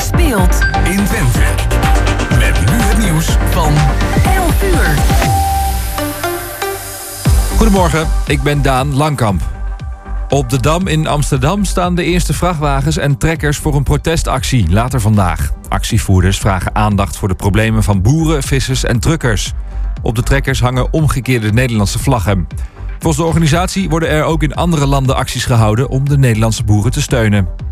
speelt in Twente. Met nu het nieuws van 11 uur. Goedemorgen, ik ben Daan Langkamp. Op de Dam in Amsterdam staan de eerste vrachtwagens en trekkers voor een protestactie later vandaag. Actievoerders vragen aandacht voor de problemen van boeren, vissers en truckers. Op de trekkers hangen omgekeerde Nederlandse vlaggen. Volgens de organisatie worden er ook in andere landen acties gehouden om de Nederlandse boeren te steunen.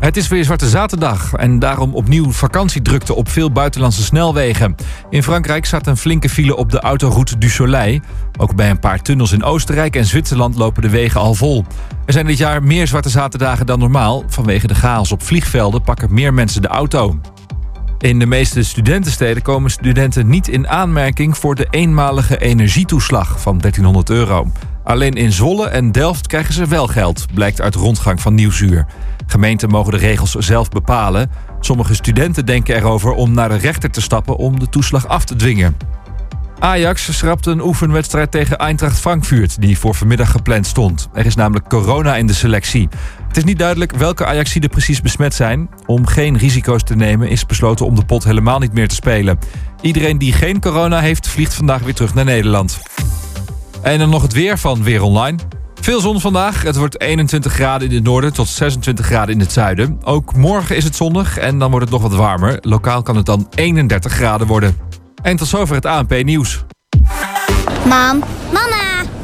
Het is weer Zwarte Zaterdag en daarom opnieuw vakantiedrukte op veel buitenlandse snelwegen. In Frankrijk staat een flinke file op de autoroute du Soleil. Ook bij een paar tunnels in Oostenrijk en Zwitserland lopen de wegen al vol. Er zijn dit jaar meer Zwarte Zaterdagen dan normaal. Vanwege de chaos op vliegvelden pakken meer mensen de auto. In de meeste studentensteden komen studenten niet in aanmerking voor de eenmalige energietoeslag van 1300 euro. Alleen in Zwolle en Delft krijgen ze wel geld, blijkt uit rondgang van Nieuwsuur. Gemeenten mogen de regels zelf bepalen. Sommige studenten denken erover om naar de rechter te stappen om de toeslag af te dwingen. Ajax schrapt een oefenwedstrijd tegen Eintracht Frankfurt... die voor vanmiddag gepland stond. Er is namelijk corona in de selectie. Het is niet duidelijk welke Ajaxiden precies besmet zijn. Om geen risico's te nemen is besloten om de pot helemaal niet meer te spelen. Iedereen die geen corona heeft, vliegt vandaag weer terug naar Nederland. En dan nog het weer van Weer Online. Veel zon vandaag. Het wordt 21 graden in het noorden tot 26 graden in het zuiden. Ook morgen is het zonnig en dan wordt het nog wat warmer. Lokaal kan het dan 31 graden worden. En tot zover het ANP nieuws. Mam, mama,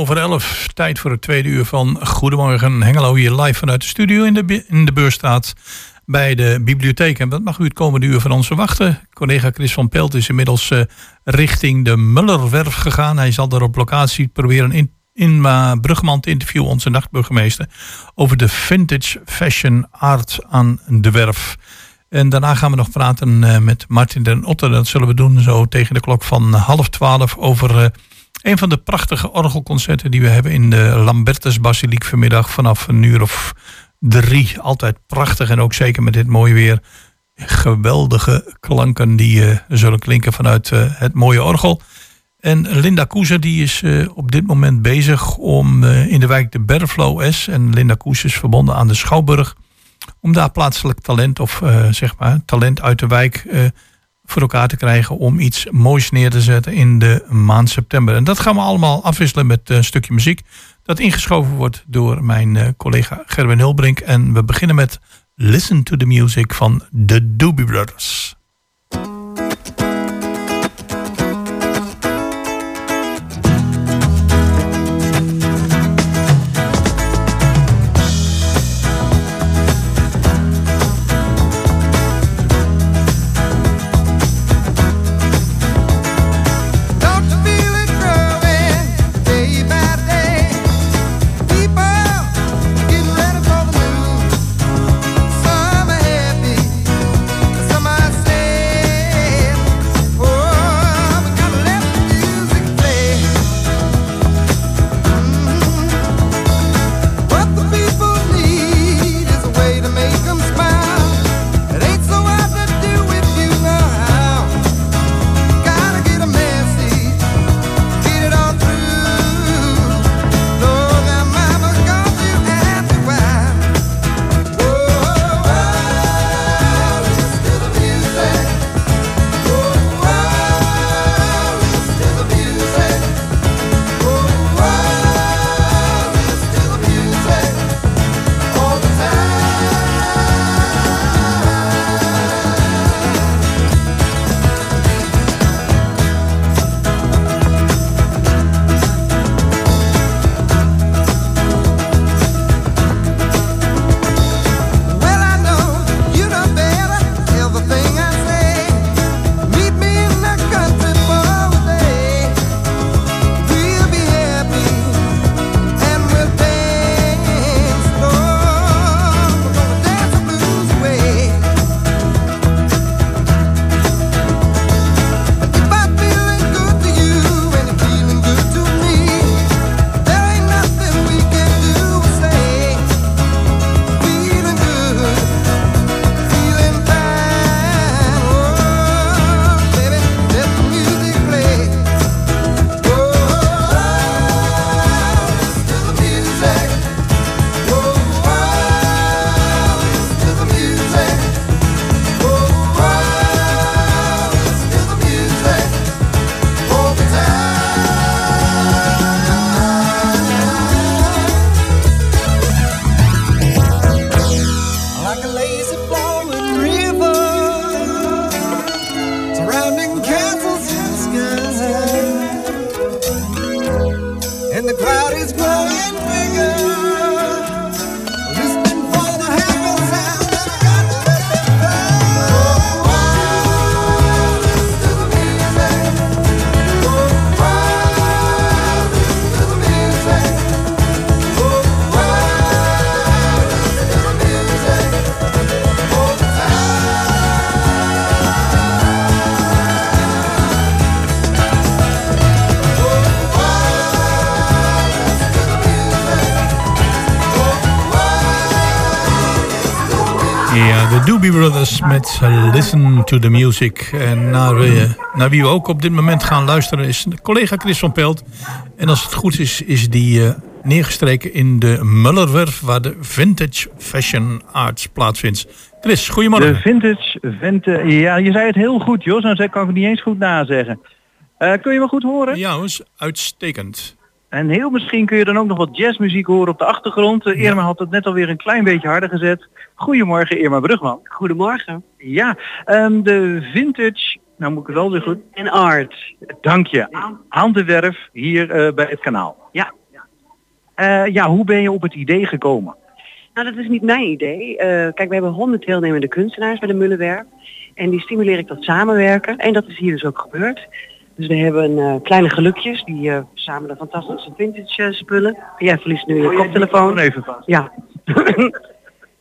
over elf. Tijd voor het tweede uur van Goedemorgen Hengelo. Hier live vanuit de studio in de, in de Beurstraat bij de bibliotheek. En wat mag u het komende uur van ons verwachten? Collega Chris van Pelt is inmiddels eh, richting de Mullerwerf gegaan. Hij zal daar op locatie proberen in, in uh, Brugman te interviewen, onze nachtburgemeester, over de vintage fashion art aan de werf. En daarna gaan we nog praten eh, met Martin den Otter. Dat zullen we doen zo tegen de klok van half twaalf over eh, een van de prachtige orgelconcerten die we hebben in de Lambertus Basiliek vanmiddag vanaf een uur of drie. Altijd prachtig en ook zeker met dit mooie weer. Geweldige klanken die eh, zullen klinken vanuit eh, het mooie orgel. En Linda Koeser die is eh, op dit moment bezig om in de wijk de Berflo S. En Linda Koeser is verbonden aan de Schouwburg. Om daar plaatselijk talent of zeg maar talent uit de wijk voor elkaar te krijgen. Om iets moois neer te zetten in de maand september. En dat gaan we allemaal afwisselen met een stukje muziek. Dat ingeschoven wordt door mijn eh, collega Gerwin Hilbrink. En we beginnen met Listen to the Music van The Doobie Brothers. Met eh, Listen to the Music. En naar, eh, naar wie we ook op dit moment gaan luisteren is collega Chris van Pelt. En als het goed is, is die eh, neergestreken in de Mullerwerf... waar de Vintage Fashion Arts plaatsvindt. Chris, goedemorgen. De vintage, vintage, ja, je zei het heel goed, Jos. Nou kan ik het niet eens goed nazeggen. Eh, kun je me goed horen? Ja, uitstekend. En heel misschien kun je dan ook nog wat jazzmuziek horen op de achtergrond. Uh, Irma had het net alweer een klein beetje harder gezet. Goedemorgen, Irma Brugman. Goedemorgen. Ja, ehm, de vintage, nou moet ik het wel weer goed. En art. Dank je. Aan de werf hier eh, bij het kanaal. Ja. Eh, ja, hoe ben je op het idee gekomen? Nou, dat is niet mijn idee. Eh, kijk, we hebben honderd deelnemende kunstenaars bij de Mullenwerf. En die stimuleer ik tot samenwerken. En dat is hier dus ook gebeurd. Dus we hebben eh, kleine gelukjes die samen de fantastische vintage eh, spullen. Jij verliest nu je koptelefoon. Even vast. Ja.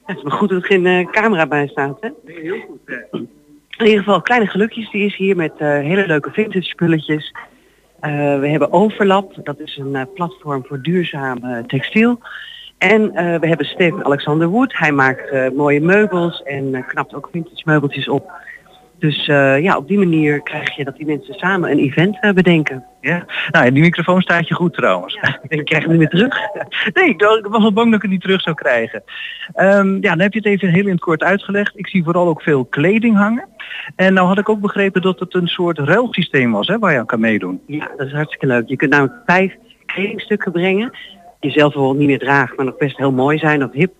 Het is maar goed dat er geen camera bij staat, hè? Heel goed. In ieder geval, Kleine Gelukjes, die is hier met hele leuke vintage spulletjes. We hebben Overlap, dat is een platform voor duurzaam eh, textiel. En we hebben Steven Alexander Wood, hij maakt mooie meubels en knapt ook vintage meubeltjes op. Dus eh, ja, op die manier krijg je dat die mensen samen een event eh, bedenken. Ja, nou ja, die microfoon staat je goed trouwens. Ik krijg hem niet meer terug. Nee, ik was al bang dat ik het niet terug zou krijgen. Ehm, ja, dan heb je het even heel in het kort uitgelegd. Ik zie vooral ook veel kleding hangen. En nou had ik ook begrepen dat het een soort ruilsysteem was hè, waar je aan kan meedoen. Ja, dat is hartstikke leuk. Je kunt namelijk vijf kledingstukken brengen. Die zelf bijvoorbeeld niet meer draagt, maar nog best heel mooi zijn of hip.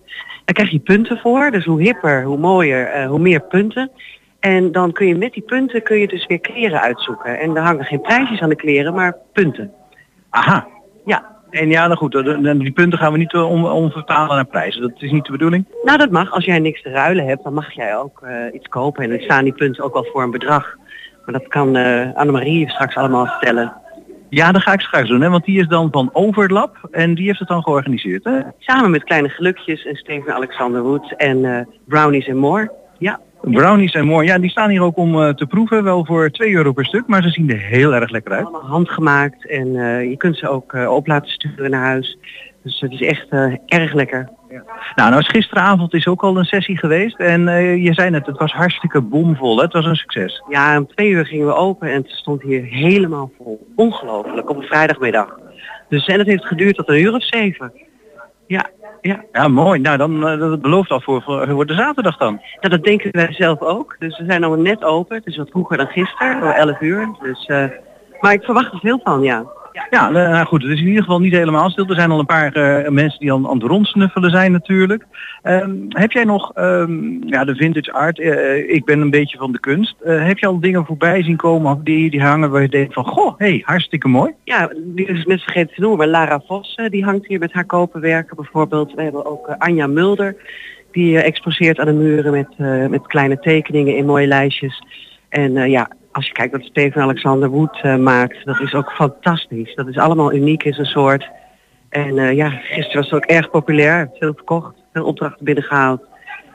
Daar krijg je punten voor. Dus hoe hipper, hoe mooier, eh, hoe meer punten. En dan kun je met die punten kun je dus weer kleren uitzoeken. En er hangen geen prijsjes aan de kleren, maar punten. Aha. Ja. En ja, nou goed, die punten gaan we niet eh, om, omvertalen naar prijzen. Dat is niet de bedoeling. Nou, dat mag. Als jij niks te ruilen hebt, dan mag jij ook eh, iets kopen. En dan staan die punten ook wel voor een bedrag. Maar dat kan eh Annemarie straks allemaal vertellen. Ja, dat ga ik straks doen, hè, want die is dan van Overlap en die heeft het dan georganiseerd. Hè? Samen met Kleine Gelukjes en Steven Alexander Wood en Brownies and More. Ja. Brownies zijn mooi. Ja, die staan hier ook om eh, te proeven, wel voor 2 euro per stuk, maar ze zien er heel erg lekker uit. Allemaal handgemaakt en eh, je kunt ze ook eh, op laten sturen naar huis. Dus het is echt erg lekker. Nou, nou is gisteravond is ook al een sessie geweest en je zei net, het was hartstikke bomvol. Hè? Het was een succes. Ja, om twee uur gingen we open en het stond hier helemaal vol. Ongelooflijk, op een vrijdagmiddag. Dus en het heeft geduurd tot een uur of zeven. Ja, ja. Ja, mooi. Nou, dan eh, dat belooft al voor, voor, voor de zaterdag dan. Nou, dat denken wij zelf ook. Dus we zijn al net open. Het is wat vroeger dan gisteren, om 11 uur. Dus, eh, maar ik verwacht er veel van, ja. Ja, nou nou goed, het is in ieder geval niet helemaal stil. Er zijn al een paar eh, mensen die aan, aan het rondsnuffelen zijn natuurlijk. Ehm, heb jij nog, ehm, ja, de vintage art, eh, ik ben een beetje van de kunst. Eh, heb je al dingen voorbij zien komen die, die hangen waar je denkt van, goh, hey, hartstikke mooi. Ja, die is net vergeten te noemen, maar Lara Vos, eh, die hangt hier met haar koperwerken bijvoorbeeld. We hebben ook eh, Anja Mulder, die eh, exposeert aan de muren met, eh, met kleine tekeningen in mooie lijstjes. En eh, ja, als je kijkt wat Steven Alexander Wood eh, maakt, dat is ook fantastisch. Dat is allemaal uniek in zijn soort. En eh, ja, gisteren was het ook erg populair, veel verkocht, veel opdrachten binnengehaald.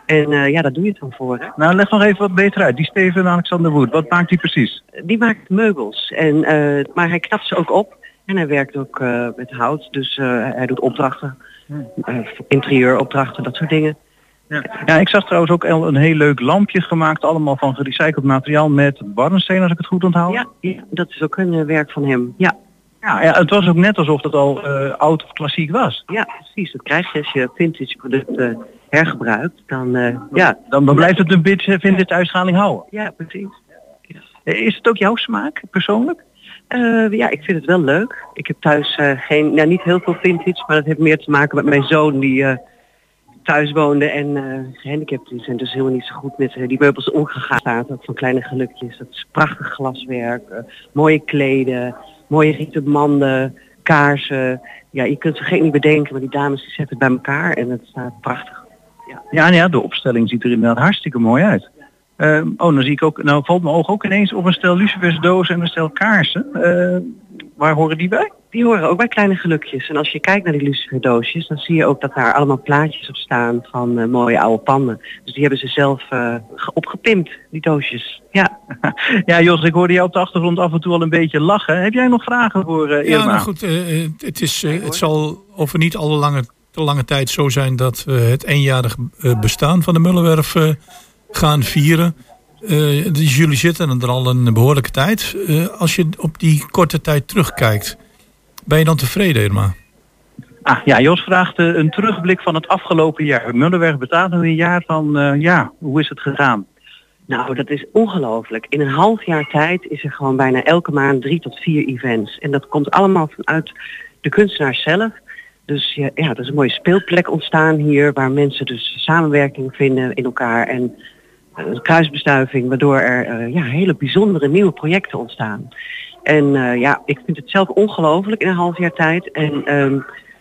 En eh, ja, daar doe je het dan voor. Hè? Nou, leg nog even wat beter uit. Die Steven Alexander Wood, wat maakt die precies? Die maakt meubels, en, maar hij knapt ze ook op. En hij werkt ook met hout, dus hij doet opdrachten, eh, interieuropdrachten, dat soort dingen. Ja, ik zag trouwens ook al een heel leuk lampje gemaakt, allemaal van gerecycled materiaal met barnsteen, als ik het goed onthoud. Ja, ja dat is ook een eh, werk van hem. Ja. Ja, ja, het was ook net alsof het al eh, oud of klassiek was. Ja, precies. Dat krijg je als je vintage producten hergebruikt. Dan, eh, ja. Dan, dan blijft het een beetje vintage uitschaling houden. Ja, precies. Eh, Is het ook jouw smaak, persoonlijk? Eh, ja, ik vind het wel leuk. Ik heb thuis eh, geen, nou niet heel veel vintage, maar dat heeft meer te maken met mijn zoon die eh, thuis woonde en eh, gehandicapt is en dus helemaal niet zo goed met eh, die meubels omgegaan staat. Ook van kleine gelukjes. Dat is prachtig glaswerk, eh, mooie kleden, mooie rieten manden, kaarsen. Ja, je kunt ze geen niet bedenken, maar die dames die zetten het bij elkaar en het staat prachtig. Ja, nou ja, de opstelling ziet er inderdaad hartstikke mooi uit. Oh, dan zie ik ook, nou valt mijn oog ook ineens op een stel lucifersdozen en een stel kaarsen. Waar horen die bij? Die horen ook bij kleine gelukjes. En als je kijkt naar die luciferdoosjes, dan zie je ook dat daar allemaal plaatjes op staan van eh, mooie oude panden. Dus die hebben ze zelf eh, ge- opgepimpt, die doosjes. Ja. Ja, Jos, ik hoorde jou op de achtergrond af en toe al een beetje lachen. Heb jij nog vragen voor eh Ja, Irma? nou goed, het, is, eh, het zal over niet alle lange te lange tijd zo zijn dat we het eenjarig eh, bestaan van de Mullenwerf eh, gaan vieren. Eh, dus jullie zitten er al een behoorlijke tijd. Eh, als je op die korte tijd terugkijkt, ben je dan tevreden, Irma? Ah, ja, Jos vraagt eh, een terugblik van het afgelopen jaar. Mullenberg bestaat nu een jaar van, eh, ja, hoe is het gegaan? Nou, dat is ongelooflijk. In een half jaar tijd is er gewoon bijna elke maand drie tot vier events. En dat komt allemaal vanuit de kunstenaars zelf. Dus ja, ja, er is een mooie speelplek ontstaan hier waar mensen dus samenwerking vinden in elkaar en eh, een kruisbestuiving, waardoor er ja, hele bijzondere nieuwe projecten ontstaan. En eh, ja, ik vind het zelf ongelooflijk in een half jaar tijd. En ehm,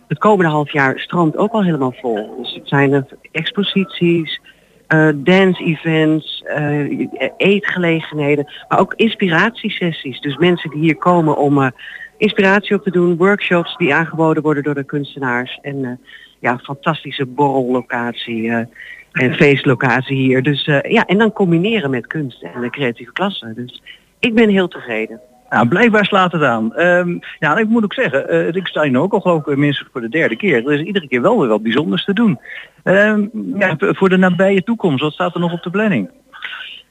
het komende half jaar stroomt ook al helemaal vol. Dus het zijn er exposities, eh, dance-events, eh, eetgelegenheden, maar ook inspiratiesessies. Dus mensen die hier komen om inspiratie op te doen, workshops die aangeboden worden door de kunstenaars. En ja, fantastische borrellocatie en feestlocatie hier. Dus ja, en dan combineren met kunst en de creatieve klasse. Dus ik ben heel tevreden. Nou, blijkbaar slaat het aan. Ehm, ja, ik moet ook zeggen, ik sta hier ook al geloof ik minstens voor de derde keer. Er is iedere keer wel weer wat bijzonders te doen. Ehm, ja, voor de nabije toekomst, wat staat er nog op de planning?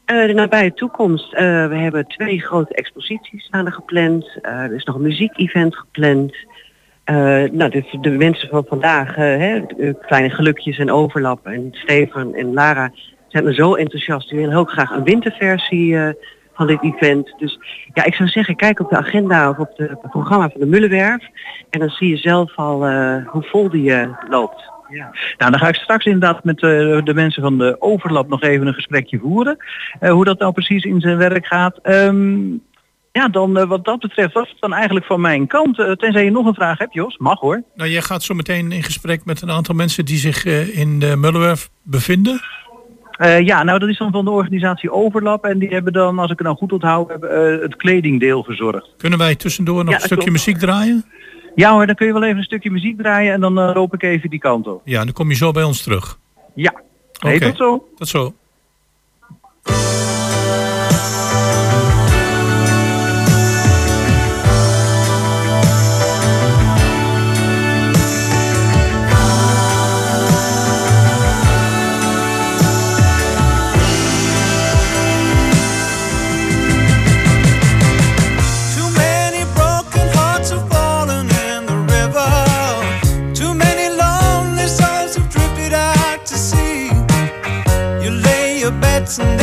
Eh, de nabije toekomst. eh, we hebben twee grote exposities staan er gepland. Eh, er is nog een muziekevent gepland. Nou, de, de mensen van vandaag, hè, de kleine gelukjes en overlap. En Steven en Lara zijn er zo enthousiast. Die willen ook graag een winterversie van dit event. Dus ja, ik zou zeggen, kijk op de agenda of op de, het programma van de Mullenwerf. En dan zie je zelf al eh, hoe vol die eh, loopt. Nou, dan ga ik straks inderdaad met eh, de mensen van de overlap nog even een gesprekje voeren. Eh, hoe dat nou precies in zijn werk gaat. Ehm, ja, dan wat dat betreft was het dan eigenlijk van mijn kant. Tenzij je nog een vraag hebt, Jos. Mag hoor. Nou, jij gaat zo meteen in gesprek met een aantal mensen die zich eh, in de Mullenwerf bevinden. Eh, ja, nou dat is dan van de organisatie Overlap. En die hebben dan, als ik het nou goed onthoud, heb, eh, het kledingdeel verzorgd. Kunnen wij tussendoor nog Ja, een stukje klopt. muziek draaien? Ja hoor, dan kun je wel even een stukje muziek draaien en dan eh, loop ik even die kant op. Ja, dan kom je zo bij ons terug. Ja. Hey, tot zo. Tot zo. And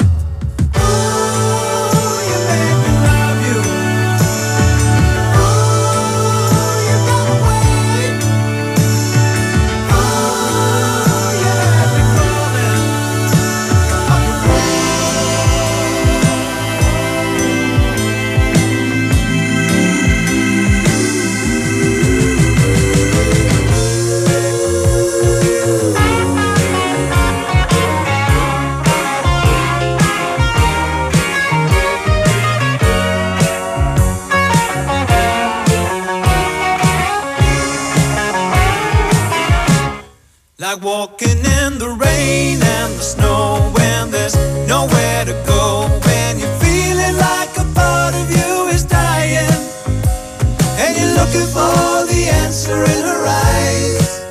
In her eyes.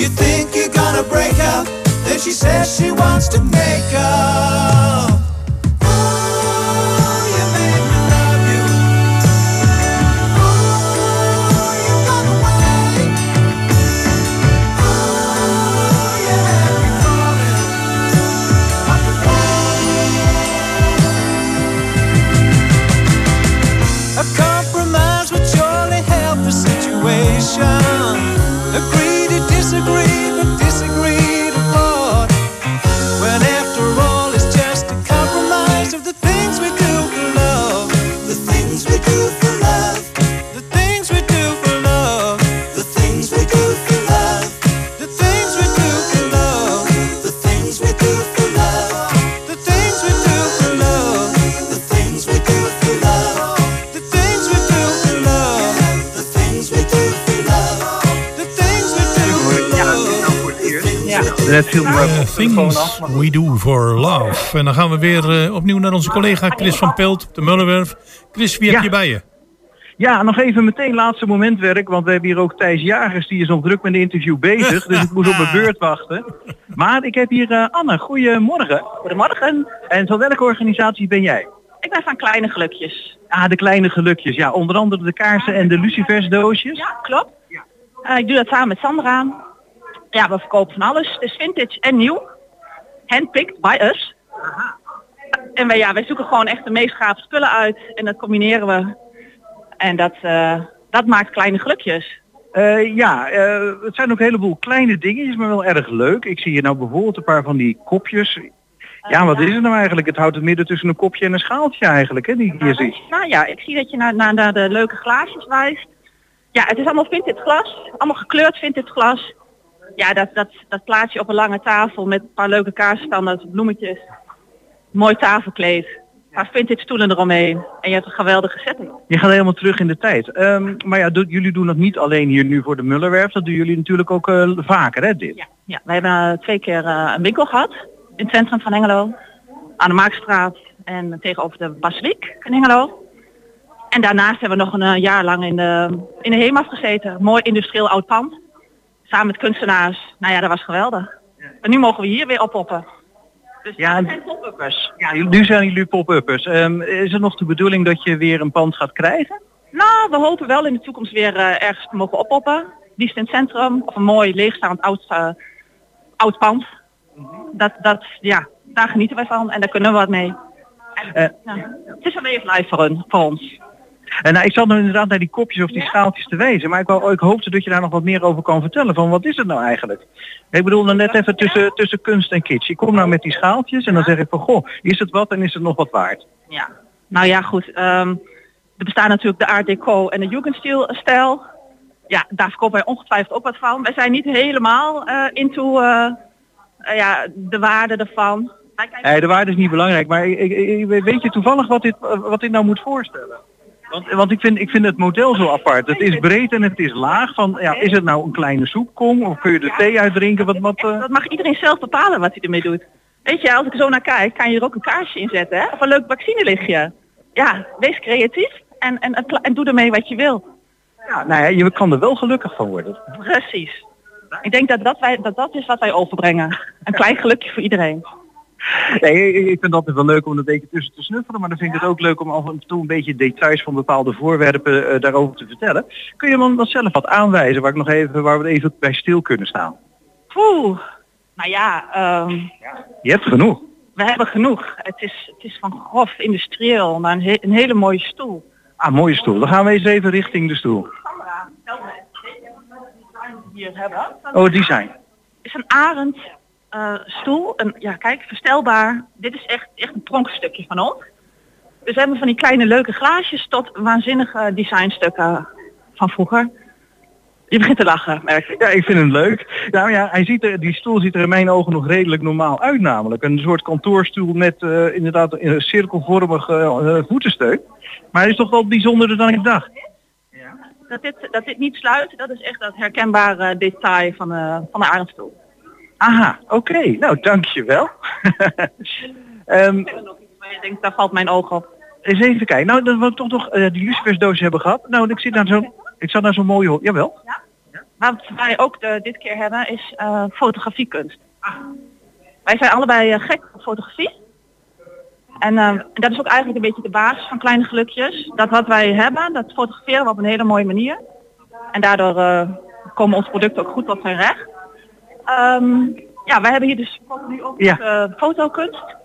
You think you're gonna break up. Then she says she wants to make up. Eh, de af. things we do for love. En dan gaan we weer eh, opnieuw naar onze collega Chris van Pelt op de Mullenwerf. Chris, wie heb je bij je? Ja, nog even meteen laatste momentwerk, want we hebben hier ook Thijs Jagers, die is nog druk met een interview bezig, dus ik moet op mijn beurt wachten. Maar ik heb hier eh, Anne, goedemorgen. Goedemorgen. En van welke organisatie ben jij? Ik ben van Kleine Gelukjes. Ah, de kleine gelukjes. Ja, onder andere de kaarsen en de lucifersdoosjes. Ja, klopt. Eh, ik doe dat samen met Sandra. Ja, we verkopen van alles. Het is vintage en nieuw. Handpicked by us. En wij, ja, wij zoeken gewoon echt de meest gave spullen uit. En dat combineren we. En dat, eh, dat maakt Kleine Gelukjes. Eh, ja, eh, het zijn ook een heleboel kleine dingetjes, maar wel erg leuk. Ik zie hier nou bijvoorbeeld een paar van die kopjes. Ja, wat is het nou eigenlijk? Het houdt het midden tussen een kopje en een schaaltje eigenlijk, hè, die ik hier zie. Nou ja, ik zie dat je naar, naar, naar de leuke glaasjes wijst. Ja, het is allemaal vintage glas. Allemaal gekleurd vintage glas. Ja, dat, dat, dat plaats je op een lange tafel met een paar leuke kaarsenstanders, bloemetjes. Mooi tafelkleed. Een paar vintage stoelen eromheen. En je hebt een geweldige setting. Je gaat helemaal terug in de tijd. Ehm, maar ja, do- jullie doen dat niet alleen hier nu voor de Mullerwerf, dat doen jullie natuurlijk ook eh, vaker, hè, dit? Ja, ja we hebben eh, twee keer eh, een winkel gehad. In het centrum van Hengelo. Aan de Maakstraat en tegenover de Basiliek in Hengelo. En daarnaast hebben we nog een jaar lang in de, in de HEMAF gezeten. Mooi industrieel oud pand. Samen met kunstenaars. Nou ja, dat was geweldig. En nu mogen we hier weer oppoppen. Dus Ja, zijn pop-uppers. Ja, nu zijn jullie pop-uppers. Ehm, is het nog de bedoeling dat je weer een pand gaat krijgen? Nou, we hopen wel in de toekomst weer eh, ergens te mogen oppoppen. Liefst in het centrum of een mooi leegstaand oud, eh, oud pand. Dat, dat, ja, daar genieten wij van en daar kunnen we wat mee. Eh, Ja, het is een way of life voor, hun, voor ons. En nou, ik zat nu inderdaad naar die kopjes of die schaaltjes te wijzen, maar ik, wou, ik hoopte dat je daar nog wat meer over kan vertellen. Van wat is het nou eigenlijk? Ik bedoel dan net even tussen, tussen kunst en kitsch. Ik kom nou met die schaaltjes en dan zeg ik van goh, is het wat en is het nog wat waard? Ja. Nou ja, goed. ehm, er bestaan natuurlijk de Art Deco en de Jugendstil stijl. Ja, daar verkopen wij ongetwijfeld ook wat van. Wij zijn niet helemaal eh into eh, eh, ja, de waarde ervan. Kijken- Nee, de waarde is niet belangrijk, maar weet je toevallig wat dit, wat dit nou moet voorstellen? Want, want ik, vind, ik vind het model zo apart. Het is breed en het is laag. Van, ja, is het nou een kleine soepkom of kun je er thee uitdrinken? Wat, wat, eh? Dat mag iedereen zelf bepalen wat hij ermee doet. Weet je, als ik zo naar kijk, kan je er ook een kaarsje in zetten. Hè? Of een leuk vaccinelichtje. Ja, wees creatief en, en, en, en doe ermee wat je wil. Ja, nou ja, je kan er wel gelukkig van worden. Precies. Ik denk dat dat, wij, dat dat is wat wij overbrengen. Een klein gelukje voor iedereen. Nee, ik- vind het altijd wel leuk om een beetje tussen te snuffelen, maar dan vind ik het ook leuk om af en toe een beetje details van bepaalde voorwerpen eh, daarover te vertellen. Kun je dan dan zelf wat aanwijzen waar, ik nog even, waar we even bij stil kunnen staan? Poeh. Nou ja, ehm, Je hebt genoeg. we hebben genoeg. Het is, het is van grof industrieel naar een, he- een hele mooie stoel. Ah, mooie stoel. Dan gaan we eens even richting de stoel. Sandra, tel me. Weet je wat we hier hebben? Oh, het design. is een arend eh, stoel. Een, ja, kijk, verstelbaar. Dit is echt, echt een pronkstukje van ons. Dus we hebben van die kleine leuke glaasjes tot waanzinnige designstukken van vroeger. Je begint te lachen, merk ik. Ja, ik vind hem leuk. Nou ja, hij ziet er, die stoel ziet er in mijn ogen nog redelijk normaal uit namelijk. Een soort kantoorstoel met eh, inderdaad een cirkelvormig voetensteun. Maar hij is toch wel bijzonderder dan ik dacht. Dat dit, dat dit niet sluit, dat is echt dat herkenbare detail van, eh, van de arendstoel. Aha, oké. Nou, dankjewel. Maar je denkt, daar valt mijn oog op. eens even kijken. Nou, dat we toch nog eh, die lucifersdoos hebben gehad. Nou, ik zit naar zo'n... Ik zat naar zo'n mooie... Jawel. Maar wat wij ook de, dit keer hebben is eh, fotografiekunst. Wij zijn allebei eh, gek op fotografie. En eh, dat is ook eigenlijk een beetje de basis van Kleine Gelukjes. Dat wat wij hebben, dat fotograferen we op een hele mooie manier. En daardoor eh, komen onze producten ook goed tot zijn recht. Ehm, ja, wij hebben hier dus nu ook Ja. eh, fotokunst.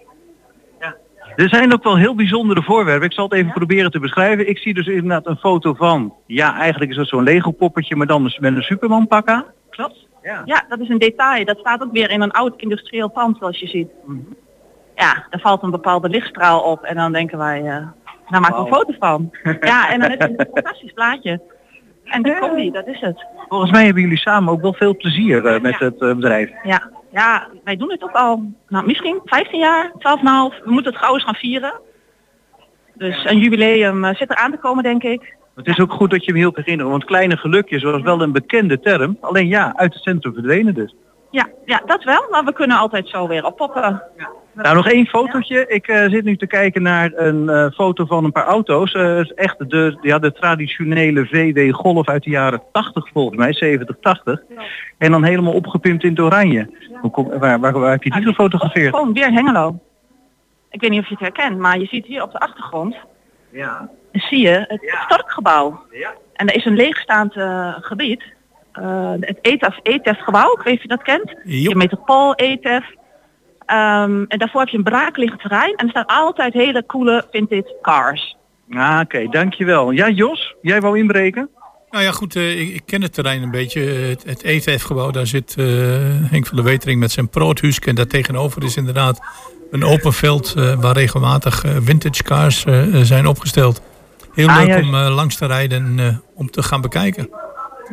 Er zijn ook wel heel bijzondere voorwerpen. Ik zal het even proberen te beschrijven. Ik zie dus inderdaad een foto van... Ja, eigenlijk is dat zo'n Lego poppetje, maar dan met een Superman pak aan. Klopt. Ja. dat is een detail. Dat staat ook weer in een oud industrieel pand zoals je ziet. Ja, er valt een bepaalde lichtstraal op en dan denken wij, eh daar maken we een foto van. ja, en dan heb je een fantastisch plaatje. En die komt die, dat is het. Volgens mij hebben jullie samen ook wel veel plezier eh, met het eh, bedrijf. Ja, ja, wij doen het ook al, nou misschien 15 jaar, 12,5. We moeten het gauw eens gaan vieren. Dus een jubileum eh, zit er aan te komen, denk ik. Het is ook goed dat je me hielp herinneren, want kleine gelukjes was wel een bekende term. Alleen ja, uit het centrum verdwenen dus. Ja, ja, dat wel, maar we kunnen altijd zo weer oppoppen. Nou, nog één fotootje. Ik eh, zit nu te kijken naar een eh, foto van een paar auto's. Het is echt de, ja, de traditionele VW Golf uit de jaren 80 volgens mij, 70, 80. En dan helemaal opgepimpt in het oranje. Hoe kom, waar, waar, waar heb je die gefotografeerd? Gewoon weer Hengelo. Ik weet niet of je het herkent, maar je ziet hier op de achtergrond, Ja. zie je het Storkgebouw. En er is een leegstaand gebied. Eh, het ETEF, ETEF gebouw, ik weet niet of je dat kent. Je Metropool, ETEF. Ehm, en daarvoor heb je een braakliggend terrein en er staan altijd hele coole vintage cars. Ah, Oké, dankjewel. Ja, Jos, jij wou inbreken? Nou ja, goed, eh, ik, ik ken het terrein een beetje. Het, het ETF-gebouw, daar zit eh, Henk van der Wetering met zijn proothuisk. En daar tegenover is inderdaad een open veld eh, waar regelmatig vintage cars zijn opgesteld. Heel Ah, leuk juist. om eh, langs te rijden en eh, om te gaan bekijken.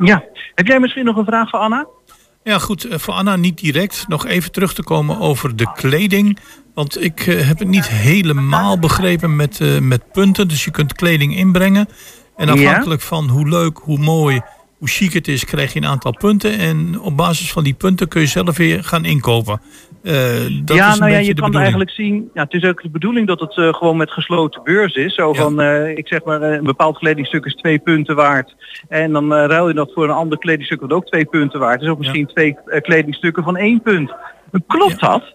Ja. Heb jij misschien nog een vraag voor Anna? Ja, goed. eh, Voor Anna niet direct. Nog even terug te komen over de kleding. Want ik eh, heb het niet helemaal begrepen met, eh, met punten. Dus je kunt kleding inbrengen. En Ja. afhankelijk van hoe leuk, hoe mooi, hoe chic het is, krijg je een aantal punten. En op basis van die punten kun je zelf weer gaan inkopen. Eh, dat ja, is een nou ja, je kan bedoeling. eigenlijk zien, ja, het is ook de bedoeling dat het eh, gewoon met gesloten beurs is. Zo van, eh, ik zeg maar, eh, een bepaald kledingstuk is twee punten waard. En dan ruil je dat voor een ander kledingstuk wat ook twee punten waard is. Of misschien twee kledingstukken van één punt. Klopt dat,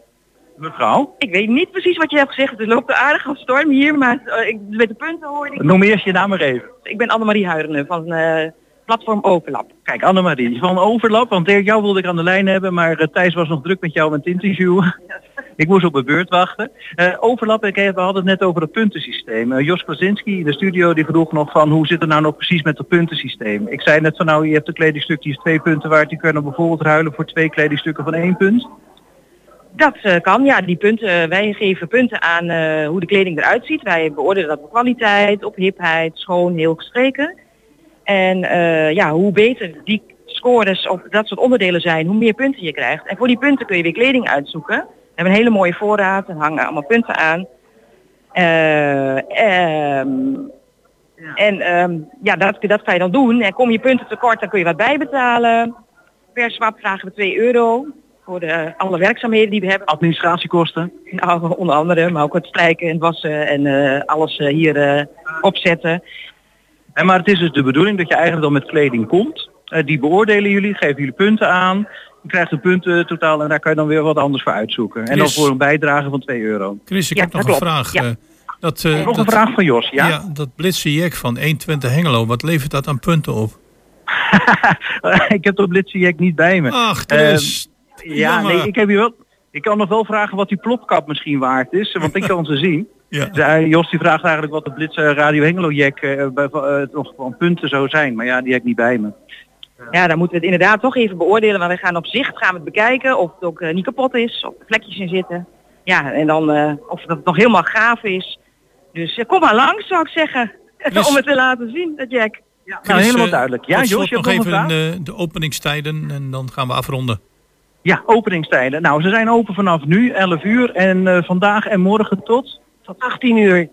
mevrouw? Ik weet niet precies wat je hebt gezegd. Er loopt een aardige storm hier, maar ik, met de punten hoorde ik... Noem eerst je naam maar even. Ik ben Annemarie Huirenen van eh, platform Overlap. Kijk, Annemarie, van overlap, want Dirk, jou wilde ik aan de lijn hebben, maar eh, Thijs was nog druk met jou met het interview. ik moest op mijn beurt wachten. Eh, overlap, ik, we hadden het net over het puntensysteem. Eh, Jos Krasinski in de studio die vroeg nog van hoe zit het nou nog precies met het puntensysteem. Ik zei net van nou, je hebt een kledingstuk die is twee punten waard, die kun je dan bijvoorbeeld ruilen voor twee kledingstukken van één punt. Dat eh, kan, ja. Die punten, wij geven punten aan eh, hoe de kleding eruit ziet. Wij beoordelen dat op kwaliteit, op hipheid, schoon, heel gestreken. En eh, ja, hoe beter die scores op dat soort onderdelen zijn, hoe meer punten je krijgt. En voor die punten kun je weer kleding uitzoeken. We hebben een hele mooie voorraad, er hangen allemaal punten aan. Eh, ehm, En ehm, ja, dat, dat ga je dan doen. En kom je punten tekort, dan kun je wat bijbetalen. Per swap vragen we 2 euro voor de, alle werkzaamheden die we hebben. Administratiekosten? Nou, onder andere, maar ook het strijken en wassen en eh, alles eh, hier eh, opzetten. En maar het is dus de bedoeling dat je eigenlijk dan met kleding komt. Eh, die beoordelen jullie, geven jullie punten aan. Je krijgt een punten totaal en daar kan je dan weer wat anders voor uitzoeken. En dan voor een bijdrage van 2 euro. Chris, ik Ja, heb nog een vraag. Ja. eh, dat, eh, Nog een vraag van Jos, ja? dat blitse jack van 120 Hengelo, wat levert dat aan punten op? ik heb dat blitsenjack niet bij me. Ach, Chris. Ehm, ja, nee, ik heb hier wel. Ik kan nog wel vragen wat die plopkap misschien waard is, want ik kan ze zien. Ja. Eh, Jos die vraagt eigenlijk wat de Blitz eh, Radio Hengelo Jack eh, bij, nog van punten zou zijn, maar ja, die heb ik niet bij me. Ja, dan moeten we het inderdaad toch even beoordelen. Want we gaan op zicht gaan we het bekijken of het ook niet kapot is, of er vlekjes in zitten. Ja, en dan eh, of het nog helemaal gaaf is. Dus eh, kom maar langs zou ik zeggen. Chris. Om het te laten zien, dat Jack. Ja, Nou, helemaal duidelijk. Ja, Jos, je hebt nog even eh, de openingstijden en dan gaan we afronden. Ja, openingstijden. Nou, ze zijn open vanaf nu, 11 uur en eh, vandaag en morgen tot? Tot 18 uur.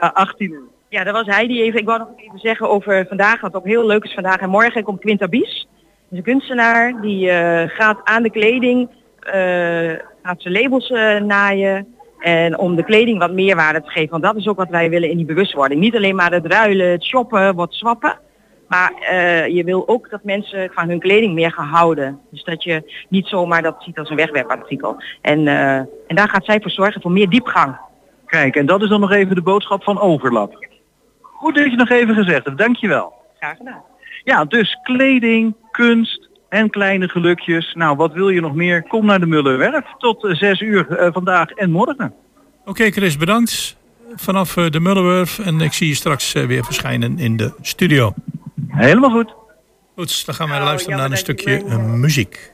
ja, 18 uur. Ja, dat was hij die even. Ik wou nog even zeggen over vandaag, wat ook heel leuk is vandaag en morgen komt Quinta Bies. Dat is een kunstenaar die eh, gaat aan de kleding, eh, gaat zijn labels eh, naaien. En om de kleding wat meerwaarde te geven. Want dat is ook wat wij willen in die bewustwording. Niet alleen maar het ruilen, het shoppen, wat swappen. Maar eh, je wil ook dat mensen van hun kleding meer gaan houden. Dus dat je niet zomaar dat ziet als een wegwerpartikel. En, eh, en daar gaat zij voor zorgen voor meer diepgang. Kijk, en dat is dan nog even de boodschap van overlap. Goed dat je nog even gezegd hebt, dankjewel. Graag gedaan. Ja, dus kleding, kunst en kleine gelukjes. Nou, wat wil je nog meer? Kom naar de Mullerwerf tot eh, 6 uur eh, vandaag en morgen. Oké Chris, bedankt. Vanaf eh, de Mullenwerf en ik zie je straks weer verschijnen in de studio. Helemaal goed. Goed, dan gaan wij luisteren naar een stukje eh, muziek.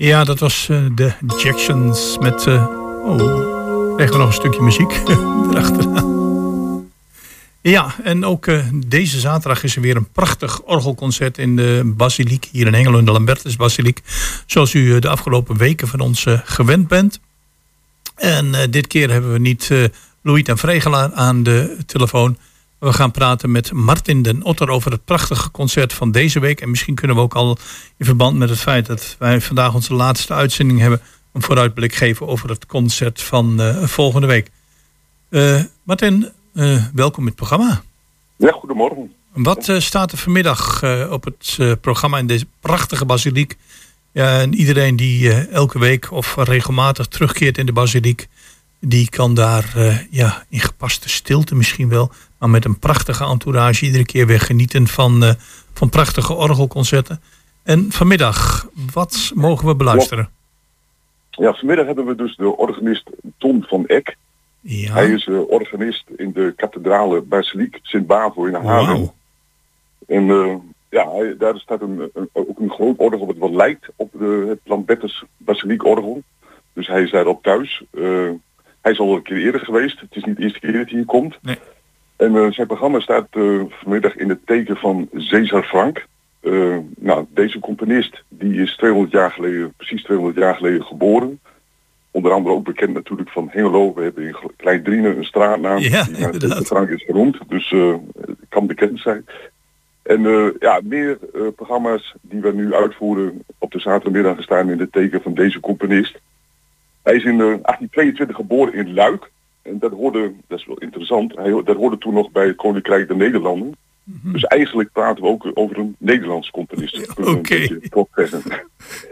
Ja, dat was eh, de Jacksons met... Uh, oh, krijgen we nog een stukje muziek erachteraan. Ja, en ook eh, deze zaterdag is er weer een prachtig orgelconcert in de Basiliek. Hier in Engeland, de Lambertus Basiliek. Zoals u de afgelopen weken van ons gewend bent. En dit keer hebben we niet Louis en Vregelaar aan de telefoon... We gaan praten met Martin den Otter over het prachtige concert van deze week. En misschien kunnen we ook al in verband met het feit dat wij vandaag onze laatste uitzending hebben... een vooruitblik geven over het concert van eh, volgende week. Uh, Martin, eh, welkom in het programma. Ja, goedemorgen. Wat staat er vanmiddag op het programma in deze prachtige basiliek? Ja, en iedereen die elke week of regelmatig terugkeert in de basiliek die kan daar eh, ja, in gepaste stilte misschien wel, maar met een prachtige entourage iedere keer weer genieten van, eh, van prachtige orgelconcerten. En vanmiddag, wat mogen we beluisteren? Ja, vanmiddag hebben we dus de organist Tom van Eck. Ja. Hij is uh, organist in de kathedrale Basiliek Sint-Bavo in Haarlem. Wow. En ja, daar staat een, een, ook een groot orgel wat, wat lijkt op de, het Lambertus Basiliek orgel. Dus hij is daar op thuis. Hij is al een keer eerder geweest. Het is niet de eerste keer dat hij hier komt. Nee. En eh, zijn programma staat eh, vanmiddag in het teken van César Frank. Eh, nou, deze componist die is 200 jaar geleden, precies 200 jaar geleden geboren. Onder andere ook bekend natuurlijk van Hengelo. We hebben in Kleindriezen een straatnaam ja, die naar Cesar Frank is genoemd. Dus kan bekend zijn. En ja, meer programma's die we nu uitvoeren op de zaterdagmiddag staan in het teken van deze componist. Hij is in eh, 1822 geboren in Luik. En dat hoorde, dat is wel interessant, hij, dat hoorde toen nog bij het Koninkrijk der Nederlanden. Mhm. Dus eigenlijk praten we ook over een Nederlands componist. Oké. zeggen.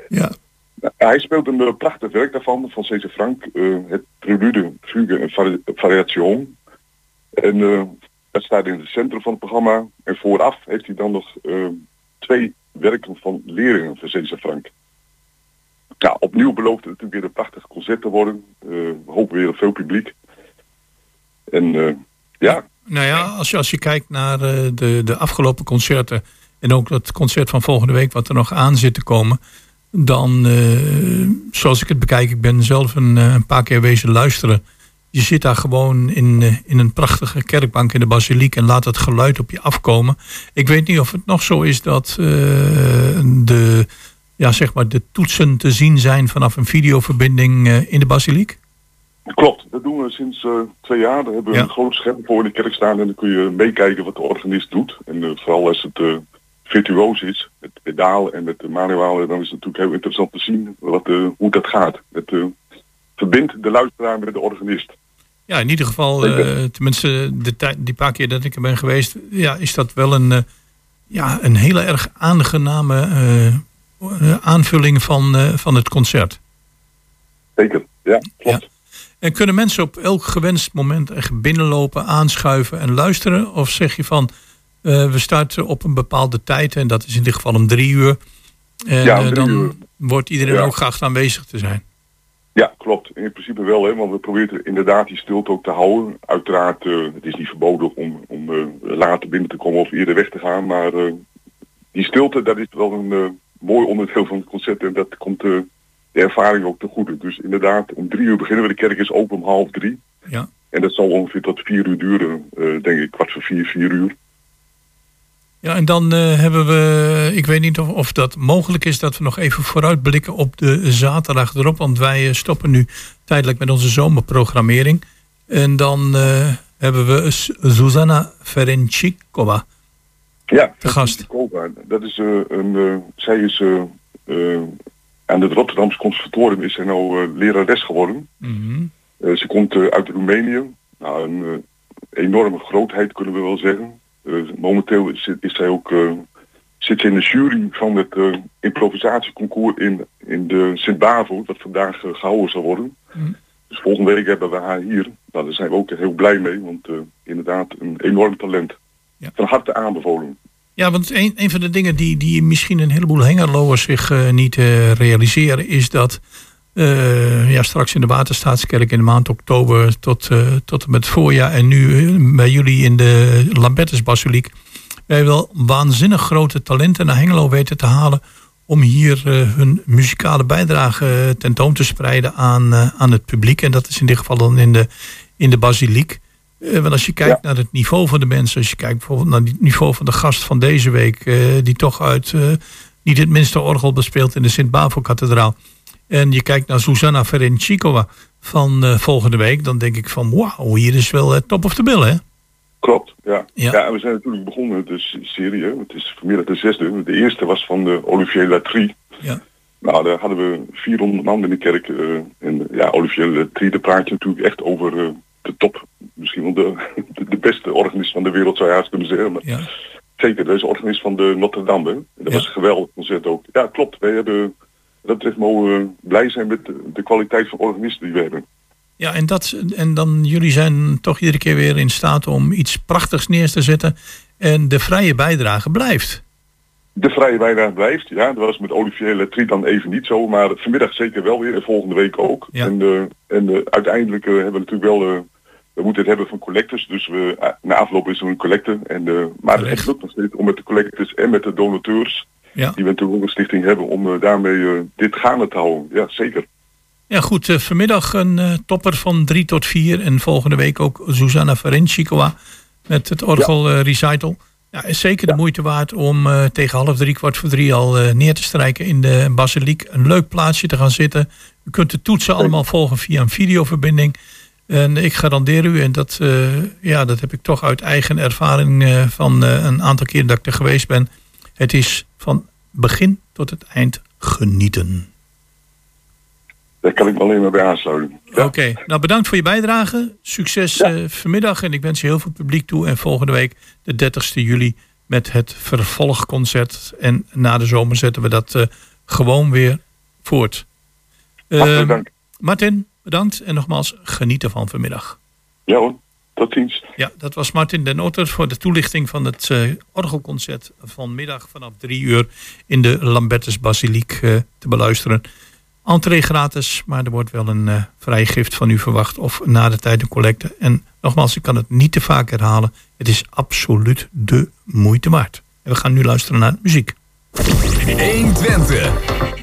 Ja. Nou, hij speelt een eh, prachtig werk daarvan, van Cesar Frank. eh, het prelude, fugue en vari- variation. En eh, dat staat in het centrum van het programma. En vooraf heeft hij dan nog eh, twee werken van leerlingen van Cesar Frank. Ja, opnieuw belooft het natuurlijk weer een prachtig concert te worden. Eh, we hopen weer op veel publiek. En eh, ja, Nou ja, als je, als je kijkt naar eh, de, de afgelopen concerten en ook dat concert van volgende week wat er nog aan zit te komen, dan, eh, zoals ik het bekijk, ik ben zelf een, eh, een paar keer wezen luisteren. Je zit daar gewoon in, eh, in een prachtige kerkbank in de basiliek en laat het geluid op je afkomen. Ik weet niet of het nog zo is dat eh, de, ja, zeg maar de toetsen te zien zijn vanaf een videoverbinding eh, in de basiliek. Klopt, dat doen we sinds eh, twee jaar. Daar hebben we Ja. een groot scherm voor in de kerk staan en dan kun je meekijken wat de organist doet. En eh, vooral als het eh, virtuoos is, met pedaal en met de manualen, dan is het natuurlijk heel interessant te zien wat, hoe dat gaat. Het verbindt de luisteraar met de organist. Ja, in ieder geval, tenminste de tijd, die paar keer dat ik er ben geweest, ja, is dat wel een, ja, een hele erg aangename aanvulling van, eh, van het concert. Zeker, ja, klopt. En kunnen mensen op elk gewenst moment echt binnenlopen, aanschuiven en luisteren? Of zeg je van, eh, we starten op een bepaalde tijd en dat is in dit geval om drie uur. En Ja, om eh, drie dan uur. wordt iedereen Ja. ook graag aanwezig te zijn. Ja, klopt. In principe wel, hè, want we proberen inderdaad die stilte ook te houden. Uiteraard, eh, het is niet verboden om, om eh, later binnen te komen of eerder weg te gaan, maar eh, die stilte, dat is wel een eh, mooi onderdeel van het concert en dat komt de ervaring ook te goede. Dus inderdaad, om drie uur beginnen we, de kerk is open om half drie. Ja. En dat zal ongeveer tot vier uur duren, eh, denk ik, kwart voor vier, vier uur. Ja, en dan eh, hebben we, ik weet niet of, of dat mogelijk is dat we nog even vooruitblikken op de zaterdag erop. Want wij eh, stoppen nu tijdelijk met onze zomerprogrammering. En dan hebben we S- Zuzana Ferencikova. Ja, de gast. Dat is eh, een, eh, zij is eh, aan het Rotterdamse conservatorium is zij nou lerares geworden. Mhm. Ze komt uit Roemenië. Nou, een enorme grootheid kunnen we wel zeggen. Momenteel is, is zij ook, zit ze in de jury van het improvisatieconcours in, in de Sint-Bavo, dat vandaag eh, gehouden zal worden. Mhm. Dus volgende week hebben we haar hier. Nou, daar zijn we ook heel blij mee, want inderdaad een enorm talent. Van harte aanbevolen. Ja, want een, een van de dingen die, die misschien een heleboel hengerloers zich eh, niet eh, realiseren, is dat eh, ja, straks in de Waterstaatskerk in de maand oktober tot, tot en met het voorjaar en nu bij jullie in de Lambertusbasiliek, wij wel waanzinnig grote talenten naar Hengelo weten te halen om hier hun muzikale bijdrage tentoon te spreiden aan, aan het publiek. En dat is in dit geval dan in de, in de basiliek. Eh, want als je kijkt naar het niveau van de mensen, als je kijkt bijvoorbeeld naar het niveau van de gast van deze week, eh, die toch uit eh, niet het minste orgel bespeelt in de Sint-Bavo-kathedraal. En je kijkt naar Susanna Ferencikova van volgende week, dan denk ik van wauw, hier is wel eh, top of the bill, hè? Klopt, ja. Ja. ja. en we zijn natuurlijk begonnen met de serie. Hè. Het is vanmiddag de zesde. De eerste was van de Olivier Latrie. Ja. Nou, daar hadden we 400 man in de kerk. en ja, Olivier Latrie, daar praat je natuurlijk echt over de top. Misschien wel de, de, de beste organist van de wereld, zou je haast kunnen zeggen. Maar Ja. Zeker, dat is de organist van de Notre Dame. Hè. Dat was een geweldig concert ook. Ja, klopt. Wij hebben, dat betreft mogen we blij zijn met de, de kwaliteit van organisten die we hebben. Ja, en, dat, en dan jullie zijn toch iedere keer weer in staat om iets prachtigs neer te zetten. En de vrije bijdrage blijft. De vrije bijdrage blijft, ja. Dat was met Olivier Letrie dan even niet zo, maar vanmiddag zeker wel weer en volgende week ook. En, eh, en eh, uiteindelijk eh, hebben we natuurlijk wel, we moeten het hebben van collectors, dus we, eh, na afloop is er een collecte. En, eh, maar het lukt nog steeds om met de collectors en met de donateurs, Ja. die we ook een stichting hebben, om eh, daarmee dit gaande te houden. Ja, zeker. Ja, goed. vanmiddag een topper van 3 tot 4. En volgende week ook Susanna Ferencikova. met het orgel recital. Ja, is zeker de moeite waard om tegen half drie, kwart voor drie al neer te strijken in de basiliek. Een leuk plaatsje te gaan zitten. U kunt de toetsen allemaal volgen via een videoverbinding. En ik garandeer u, en dat, eh, ja, dat heb ik toch uit eigen ervaring eh, van eh, een aantal keer dat ik er geweest ben. Het is van begin tot het eind genieten. Daar kan ik me alleen maar bij aansluiten. Oké, nou bedankt voor je bijdrage. Succes vanmiddag en ik wens je heel veel publiek toe. En volgende week de 30 juli met het vervolgconcert. En na de zomer zetten we dat gewoon weer voort. Hartelijk Eh, dank. Martin, bedankt en nogmaals genieten van vanmiddag. Ja hoor, tot ziens. Ja, dat was Martin den Otter voor de toelichting van het eh, orgelconcert vanmiddag vanaf drie uur in de Lambertus Basiliek eh, te beluisteren. Entree gratis, maar er wordt wel een eh vrijgift van u verwacht of na de tijd een collecte. En nogmaals, ik kan het niet te vaak herhalen. Het is absoluut de moeite waard. En we gaan nu luisteren naar muziek. 120.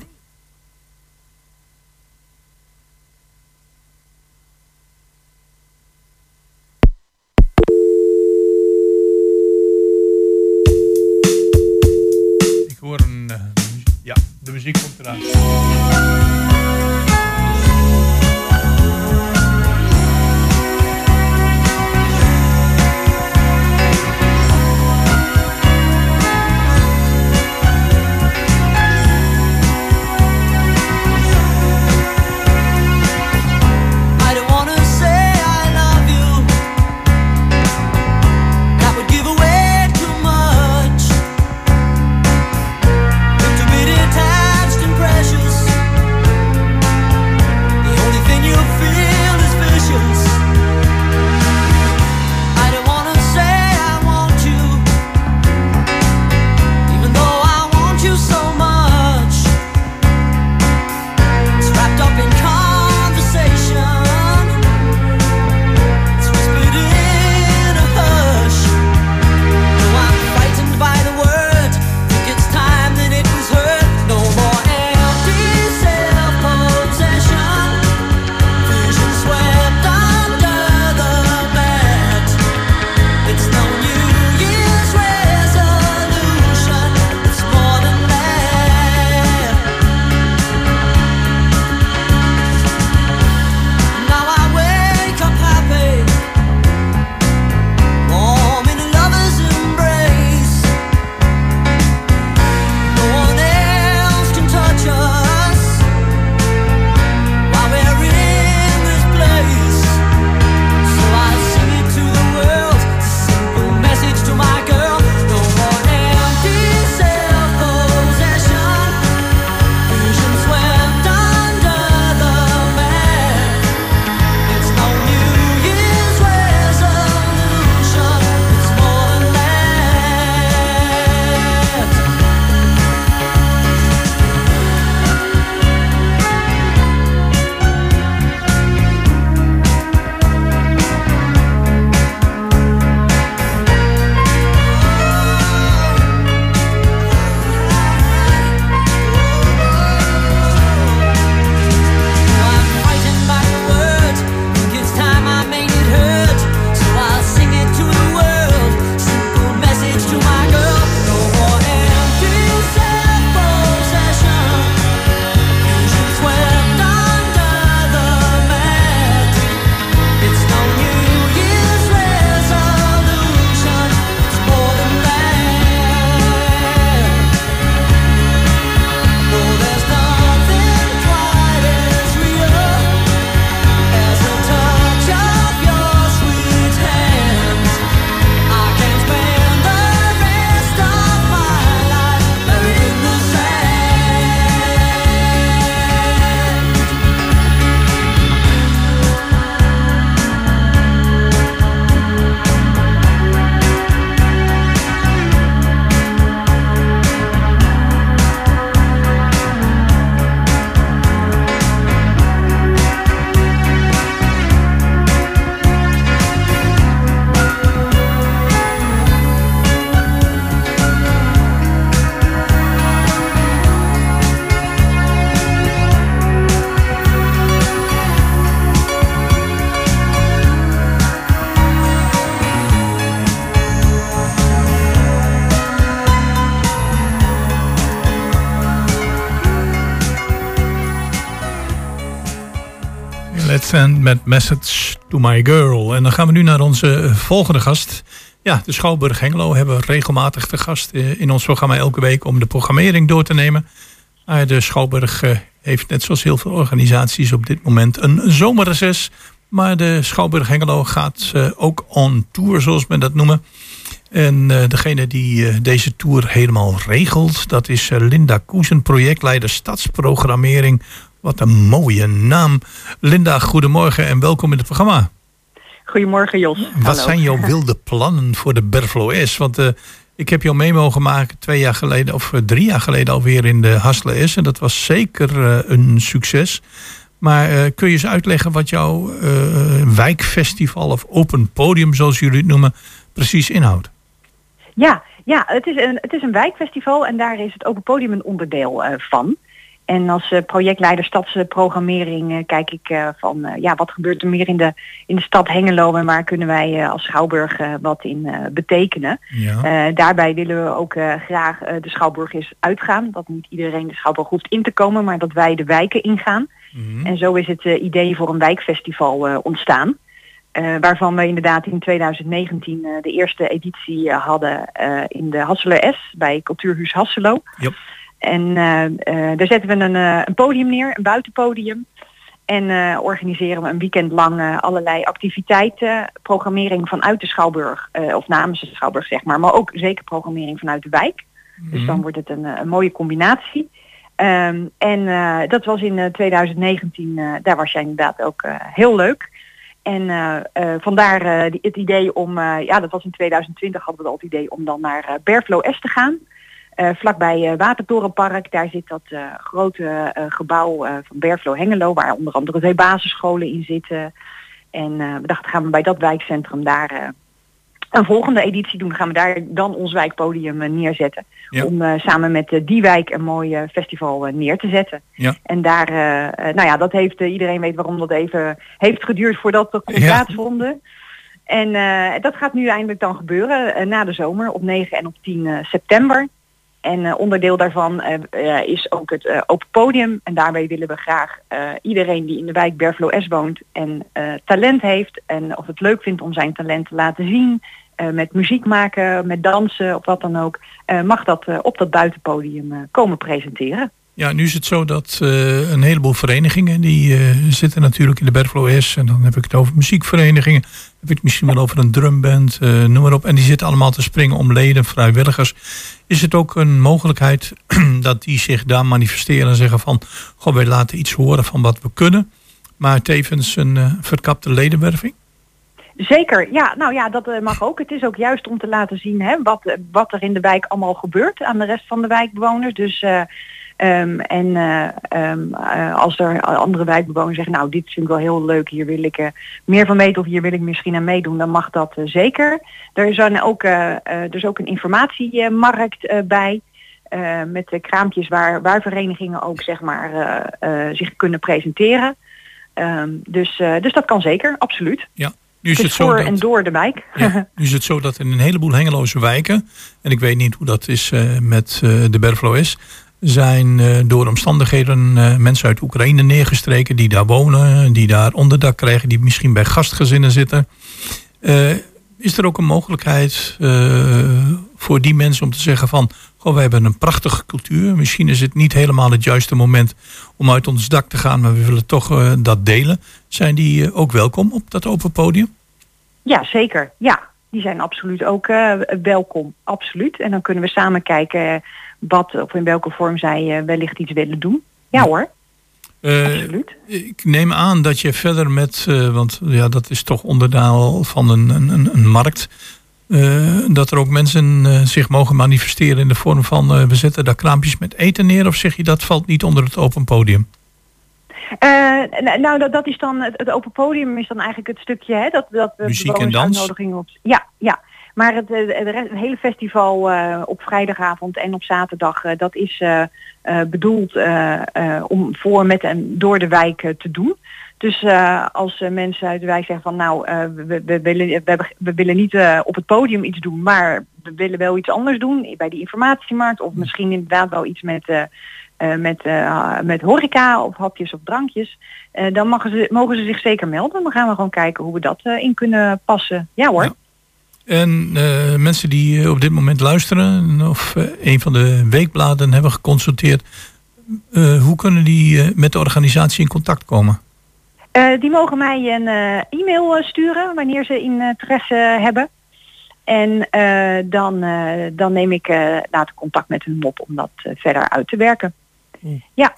De muziek met Message to My Girl. En dan gaan we nu naar onze volgende gast. Ja, de Schouwburg Hengelo hebben regelmatig te gast eh, in ons programma elke week om de programmering door te nemen. De Schouwburg eh, heeft net zoals heel veel organisaties op dit moment een zomerreces. Maar de Schouwburg Hengelo gaat eh, ook on tour, zoals men dat noemen. En degene die deze tour helemaal regelt, dat is Linda Koesen, projectleider Stadsprogrammering. Wat een mooie naam. Linda, goedemorgen en welkom in het programma. Goedemorgen Jos. Wat Hallo. zijn jouw wilde plannen voor de Berflo S? Want eh, ik heb jou mee mogen maken twee jaar geleden, of eh, drie jaar geleden alweer in de Hasselen S. En dat was zeker eh, een succes. Maar kun je eens uitleggen wat jouw wijkfestival of open podium, zoals jullie het noemen, precies inhoudt? Ja, ja het, is een, het is een wijkfestival en daar is het Open Podium een onderdeel van. En als eh, projectleider stadsprogrammering eh, kijk ik eh, van ja, wat gebeurt er meer in de, in de stad Hengelo en waar kunnen wij als Schouwburg wat in betekenen. Ja. Daarbij willen we ook graag de Schouwburg eens uitgaan. Dat niet iedereen de Schouwburg hoeft in te komen, maar dat wij de wijken ingaan. En zo is het idee voor een wijkfestival ontstaan. Waarvan we inderdaad in 2019 eh, de eerste editie hadden in de Hasseler S bij Cultuurhuis Hasselo. Yep. En eh, eh, daar zetten we een, eh, een podium neer, een buitenpodium. En organiseren we een weekend lang allerlei activiteiten, programmering vanuit de Schouwburg, of namens de Schouwburg zeg maar, maar ook zeker programmering vanuit de wijk. Dus dan wordt het een, een mooie combinatie. Ehm, en dat was in eh, 2019, eh, daar was jij inderdaad ook heel leuk. En vandaar het idee om, ja dat was in 2020 hadden we al het idee om dan naar Berflo S te gaan. Eh, vlakbij eh, Watertorenpark, daar zit dat eh, grote gebouw van Berflo Hengelo, waar onder andere twee basisscholen in zitten. En we dachten gaan we bij dat wijkcentrum daar een volgende editie doen. Gaan we daar dan ons wijkpodium neerzetten. Ja. Om samen met die wijk een mooi festival neer te zetten. Ja. En daar, nou ja, dat heeft, iedereen weet waarom dat even heeft geduurd voordat dat kon Ja. plaatsvonden. En dat gaat nu eindelijk dan gebeuren na de zomer op 9 en op 10 eh, september. En eh, onderdeel daarvan eh, eh, is ook het open podium. En daarbij willen we graag iedereen die in de wijk Berflo S woont en talent heeft en of het leuk vindt om zijn talent te laten zien, met muziek maken, met dansen of wat dan ook, mag dat op dat buitenpodium komen presenteren. Ja, nu is het zo dat eh, een heleboel verenigingen die eh, zitten natuurlijk in de Berflo S. En dan heb ik het over muziekverenigingen. Heb ik het misschien wel over een drumband, eh, noem maar op. En die zitten allemaal te springen om leden, vrijwilligers. Is het ook een mogelijkheid dat die zich daar manifesteren en zeggen van... Goh, wij laten iets horen van wat we kunnen. Maar tevens een verkapte ledenwerving? Zeker, ja, nou ja, dat mag ook. Het is ook juist om te laten zien hè, wat, wat er in de wijk allemaal gebeurt aan de rest van de wijkbewoners. Dus eh, ehm, en eh, ehm, eh, als er andere wijkbewoners zeggen, nou dit vind ik wel heel leuk, hier wil ik eh, meer van weten of hier wil ik misschien aan meedoen, dan mag dat zeker. Er is, dan ook, er is ook een informatiemarkt bij. met de kraampjes waar, waar verenigingen ook zeg maar zich kunnen presenteren. Ehm, dus, dus dat kan zeker, absoluut. Ja. Nu is het het is zo voor dat- en door de wijk. Ja, nu is het zo dat in een heleboel hengeloze wijken, en ik weet niet hoe dat is met de Berflo S, zijn eh, door omstandigheden eh, mensen uit Oekraïne neergestreken die daar wonen, die daar onderdak krijgen, die misschien bij gastgezinnen zitten. Eh, is er ook een mogelijkheid voor die mensen om te zeggen van, goh, we hebben een prachtige cultuur. Misschien is het niet helemaal het juiste moment om uit ons dak te gaan, maar we willen toch dat delen. Zijn die ook welkom op dat open podium? Ja, zeker. Ja, die zijn absoluut ook welkom. Absoluut. En dan kunnen we samen kijken wat of in welke vorm zij eh, wellicht iets willen doen. Ja hoor. Eh, ik neem aan dat je verder met, eh, want ja, dat is toch onderdeel van een, een, een- markt, dat er ook mensen zich mogen manifesteren in de vorm van we zetten daar kraampjes met eten neer, of zeg je dat valt niet onder het open podium? Nou, dat, dat is dan het, het open podium is dan eigenlijk het stukje hè, dat, dat we Muziek en dans? uitnodigingen op. Ja, ja. Maar het, eh, de het hele festival eh, op vrijdagavond en op zaterdag, eh, dat is bedoeld om voor, met en door de wijk te doen. Dus als mensen uit de wijk zeggen van nou, we, we, willen, we, willen niet op het podium iets doen, maar we willen wel iets anders doen bij die informatiemarkt of misschien inderdaad wel iets met, met, met horeca of hapjes of drankjes, dan mogen ze, mogen ze zich zeker melden. Dan gaan we gewoon kijken hoe we dat in kunnen passen. Ja hoor. En eh, mensen die eh, op dit moment luisteren of eh, een van de weekbladen hebben geconsulteerd, eh, hoe kunnen die eh, met de organisatie in contact komen? Eh, die mogen mij een eh, e-mail sturen wanneer ze interesse hebben. En eh, dan, eh, dan neem ik eh, later contact met hun op om dat verder uit te werken. Ja.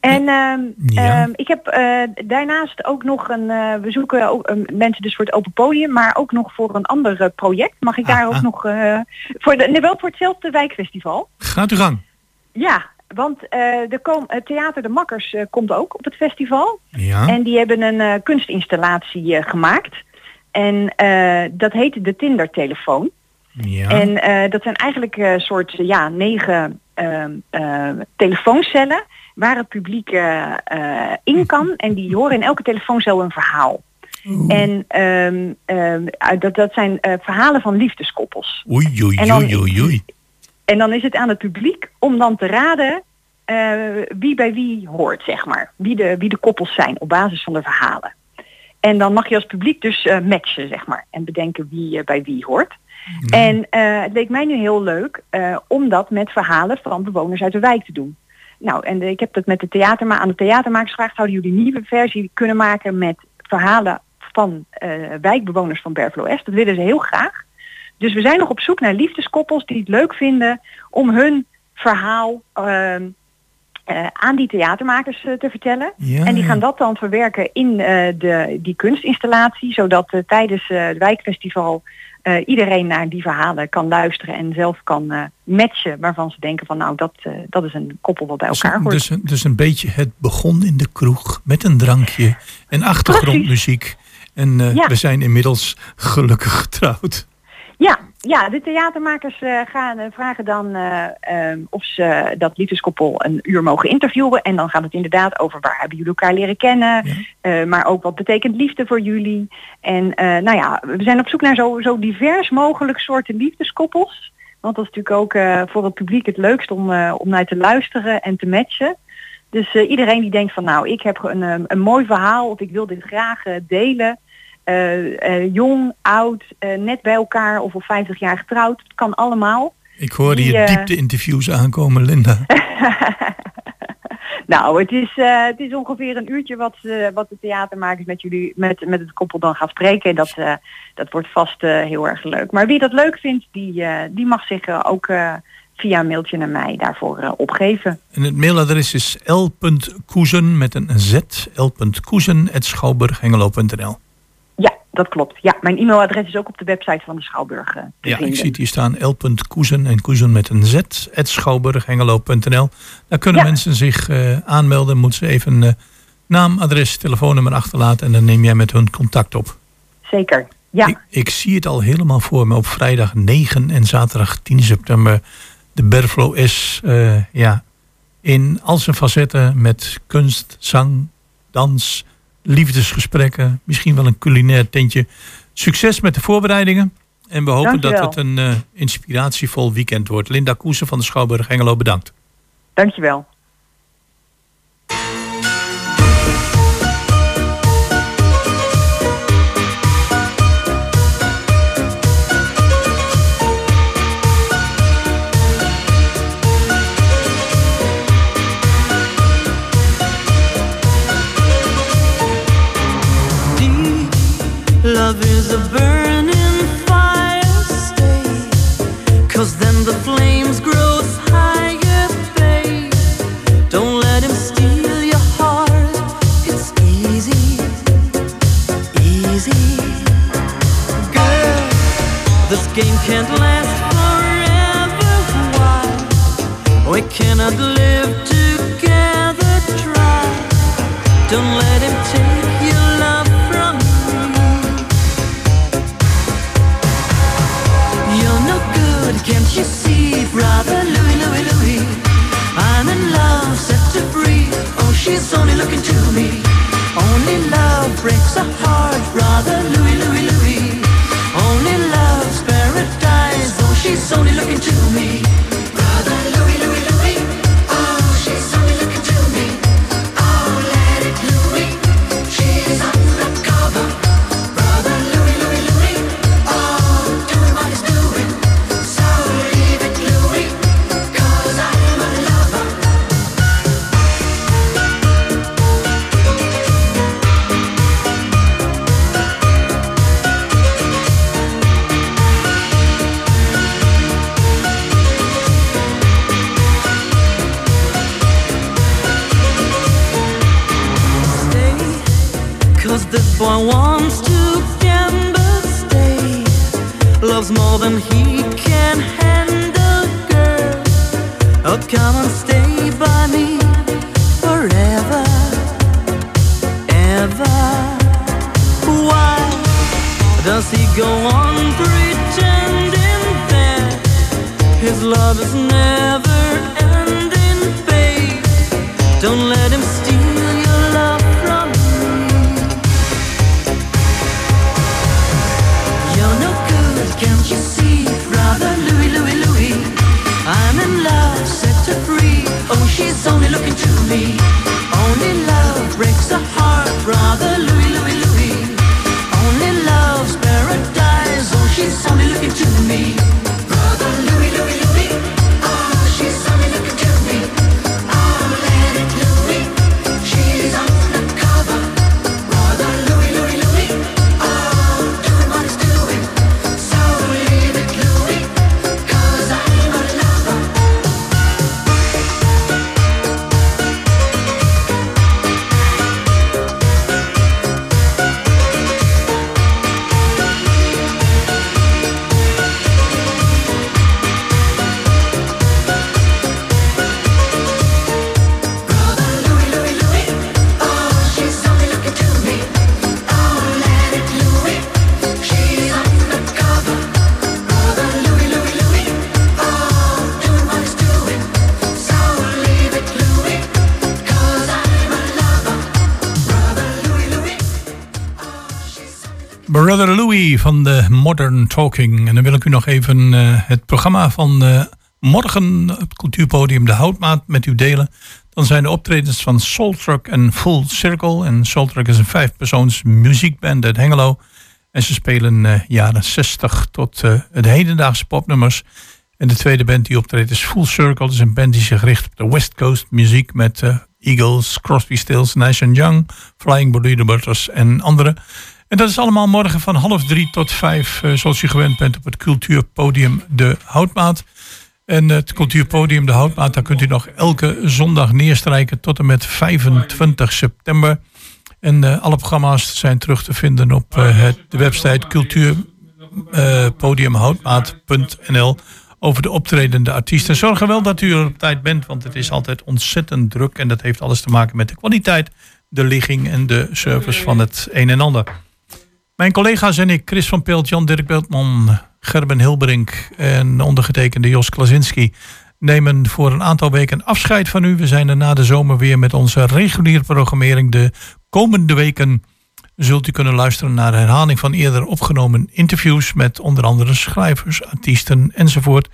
En ehm, Ja. ehm, ik heb eh, daarnaast ook nog een, eh, we zoeken ook, eh, mensen dus voor het open podium, maar ook nog voor een ander project. Mag ik daar ook nog, eh, voor de, nee, wel voor hetzelfde wijkfestival. Gaat u gang. Ja, want er kom, het Theater de Makkers komt ook op het festival. Ja. En die hebben een kunstinstallatie gemaakt. En dat heet de Tinder-telefoon. Ja. En dat zijn eigenlijk een soort ja, negen ehm, eh, telefooncellen waar het publiek eh, eh, in kan. En die horen in elke telefooncel een verhaal. En ehm, ehm, dat, dat zijn eh, verhalen van liefdeskoppels. Oei, oei, En dan- oei, oei, oei. En dan is het aan het publiek om dan te raden wie bij wie hoort, zeg maar. Wie de, wie de koppels zijn op basis van de verhalen. En dan mag je als publiek dus matchen, zeg maar. En bedenken wie bij wie hoort. En het leek mij nu heel leuk om dat met verhalen van bewoners uit de wijk te doen. Nou, en ik heb dat met de theaterma aan de theatermakers gevraagd. Zouden jullie een nieuwe versie kunnen maken met verhalen van eh, wijkbewoners van Bervelo Est? Dat willen ze heel graag. Dus we zijn nog op zoek naar liefdeskoppels die het leuk vinden om hun verhaal ehm, eh, aan die theatermakers eh, te vertellen. Ja, en die gaan dat dan verwerken in de, die kunstinstallatie, zodat tijdens het wijkfestival eh, iedereen naar die verhalen kan luisteren en zelf kan eh, matchen waarvan ze denken van nou dat, eh, dat is een koppel wat bij elkaar hoort. Dus, dus een beetje het begon in de kroeg met een drankje en achtergrondmuziek. En Ja. we zijn inmiddels gelukkig getrouwd. Ja, ja, de theatermakers eh, gaan, eh, vragen dan eh, ehm, of ze dat liefdeskoppel een uur mogen interviewen. En dan gaat het inderdaad over waar hebben jullie elkaar leren kennen. maar ook wat betekent liefde voor jullie. En nou ja, we zijn op zoek naar zo, zo divers mogelijk soorten liefdeskoppels. Want dat is natuurlijk ook voor het publiek het leukst om, om naar te luisteren en te matchen. Dus iedereen die denkt van nou, ik heb een, een mooi verhaal of ik wil dit graag delen. Eh, eh, jong, oud, eh, net bij elkaar of al 50 jaar getrouwd. Het kan allemaal. Ik hoorde Die, hier diepte-interviews aankomen, Linda. Nou, het is, het is ongeveer een uurtje wat, eh, wat de theatermakers met jullie, met, met het koppel dan gaan spreken. En dat, dat wordt vast heel erg leuk. Maar wie dat leuk vindt, die, die mag zich ook via een mailtje naar mij daarvoor opgeven. En het mailadres is l.koezen met een z, l.koezen.schouwburghengelo.nl. Dat klopt. Ja, mijn e-mailadres is ook op de website van de Schouwburg eh, Ja, vinden. ik zie het hier staan l.koezen en koezen met een z, schouwburghengelo.nl. Daar kunnen Ja. mensen zich eh, aanmelden. Moeten ze even eh, naam, adres, telefoonnummer achterlaten en dan neem jij met hun contact op. Zeker, ja. Ik, ik zie het al helemaal voor me op vrijdag 9 en zaterdag 10 september. De Berflo S eh, ja, in al zijn facetten met kunst, zang, dans, liefdesgesprekken. Misschien wel een culinair tentje. Succes met de voorbereidingen. En we hopen dat het een eh, inspiratievol weekend wordt. Linda Koesen van de Schouwburg Hengelo, bedankt. Dankjewel. Come and stay by me forever, ever. Why does he go on pretending that his love is never ending, babe? Don't let him Van de Modern Talking. En dan wil ik u nog even eh, het programma van eh, morgen op het cultuurpodium De Houtmaat met u delen. Dan zijn de optredens van Soul Truck en Full Circle. En Soul Truck is een vijfpersoons muziekband uit Hengelo. En ze spelen eh, jaren 60 tot de hedendaagse popnummers. En de tweede band die optreedt is Full Circle. Dat is een band die zich richt op de West Coast muziek met Eagles, Crosby, Stills, Nash Young, Flying Burrito Butters en anderen. En dat is allemaal morgen van half drie tot vijf, eh, zoals je gewend bent op het cultuurpodium De Houtmaat. En het cultuurpodium De Houtmaat, daar kunt u nog elke zondag neerstrijken tot en met 25 september. En eh, alle programma's zijn terug te vinden op eh, de website cultuurpodiumhoutmaat.nl over de optredende artiesten. Zorg er wel dat u er op tijd bent, want het is altijd ontzettend druk. En dat heeft alles te maken met de kwaliteit, de ligging en de service van het een en ander. Mijn collega's en ik, Chris van Pelt, Jan Dirk Beltman, Gerben Hilberink en ondergetekende Jos Klasinski, nemen voor een aantal weken afscheid van u. We zijn er na de zomer weer met onze reguliere programmering. De komende weken zult u kunnen luisteren naar herhaling van eerder opgenomen interviews met onder andere schrijvers, artiesten enzovoort.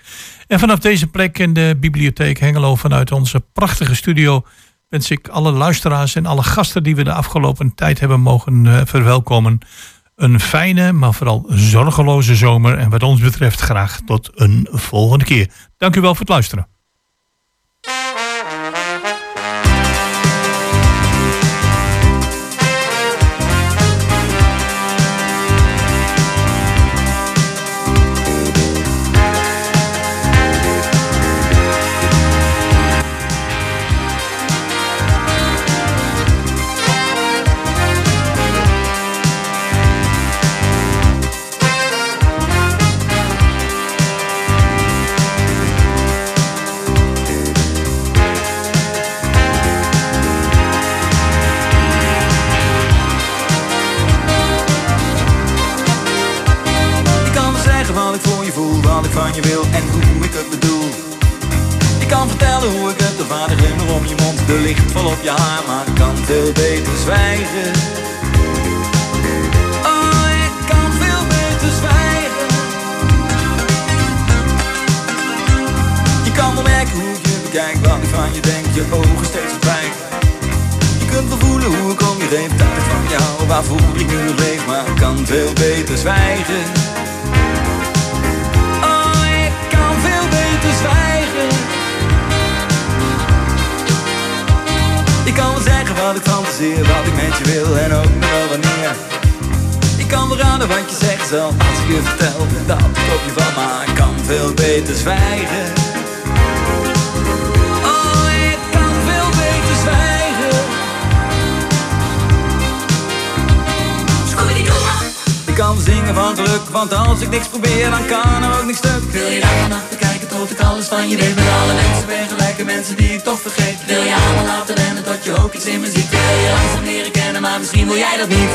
En vanaf deze plek in de bibliotheek Hengelo vanuit onze prachtige studio wens ik alle luisteraars en alle gasten die we de afgelopen tijd hebben mogen eh, verwelkomen een fijne, maar vooral zorgeloze zomer. En wat ons betreft graag tot een volgende keer. Dank u wel voor het luisteren. Je wil en hoe ik het bedoel. Ik kan vertellen hoe ik het, de vader glimmer om je mond, de licht vol op je haar, maar ik kan veel beter zwijgen. Oh, ik kan veel beter zwijgen. Je kan wel merken hoe je bekijk, wat ik van je denk, je ogen steeds verdwijnen. Je kunt wel voelen hoe ik om je heen, dat ik van jou, waarvoor ik nu leef, maar ik kan veel beter zwijgen. zwijgen. Ik kan wel zeggen wat ik fantaseer, wat ik met je wil en ook nog wel wanneer. Ik kan raden wat je zegt zal als ik je vertel dat ik op je van, maar ik kan veel beter zwijgen. Oh, ik kan veel beter zwijgen. Ik kan zingen van geluk, want als ik niks probeer, dan kan er ook niks stuk. Je ik alles van je deed Met alle mensen ben gelijke mensen die ik toch vergeet. Wil je allemaal laten rennen tot je ook iets in me ziet? Wil je langzaam leren kennen, maar misschien wil jij dat niet?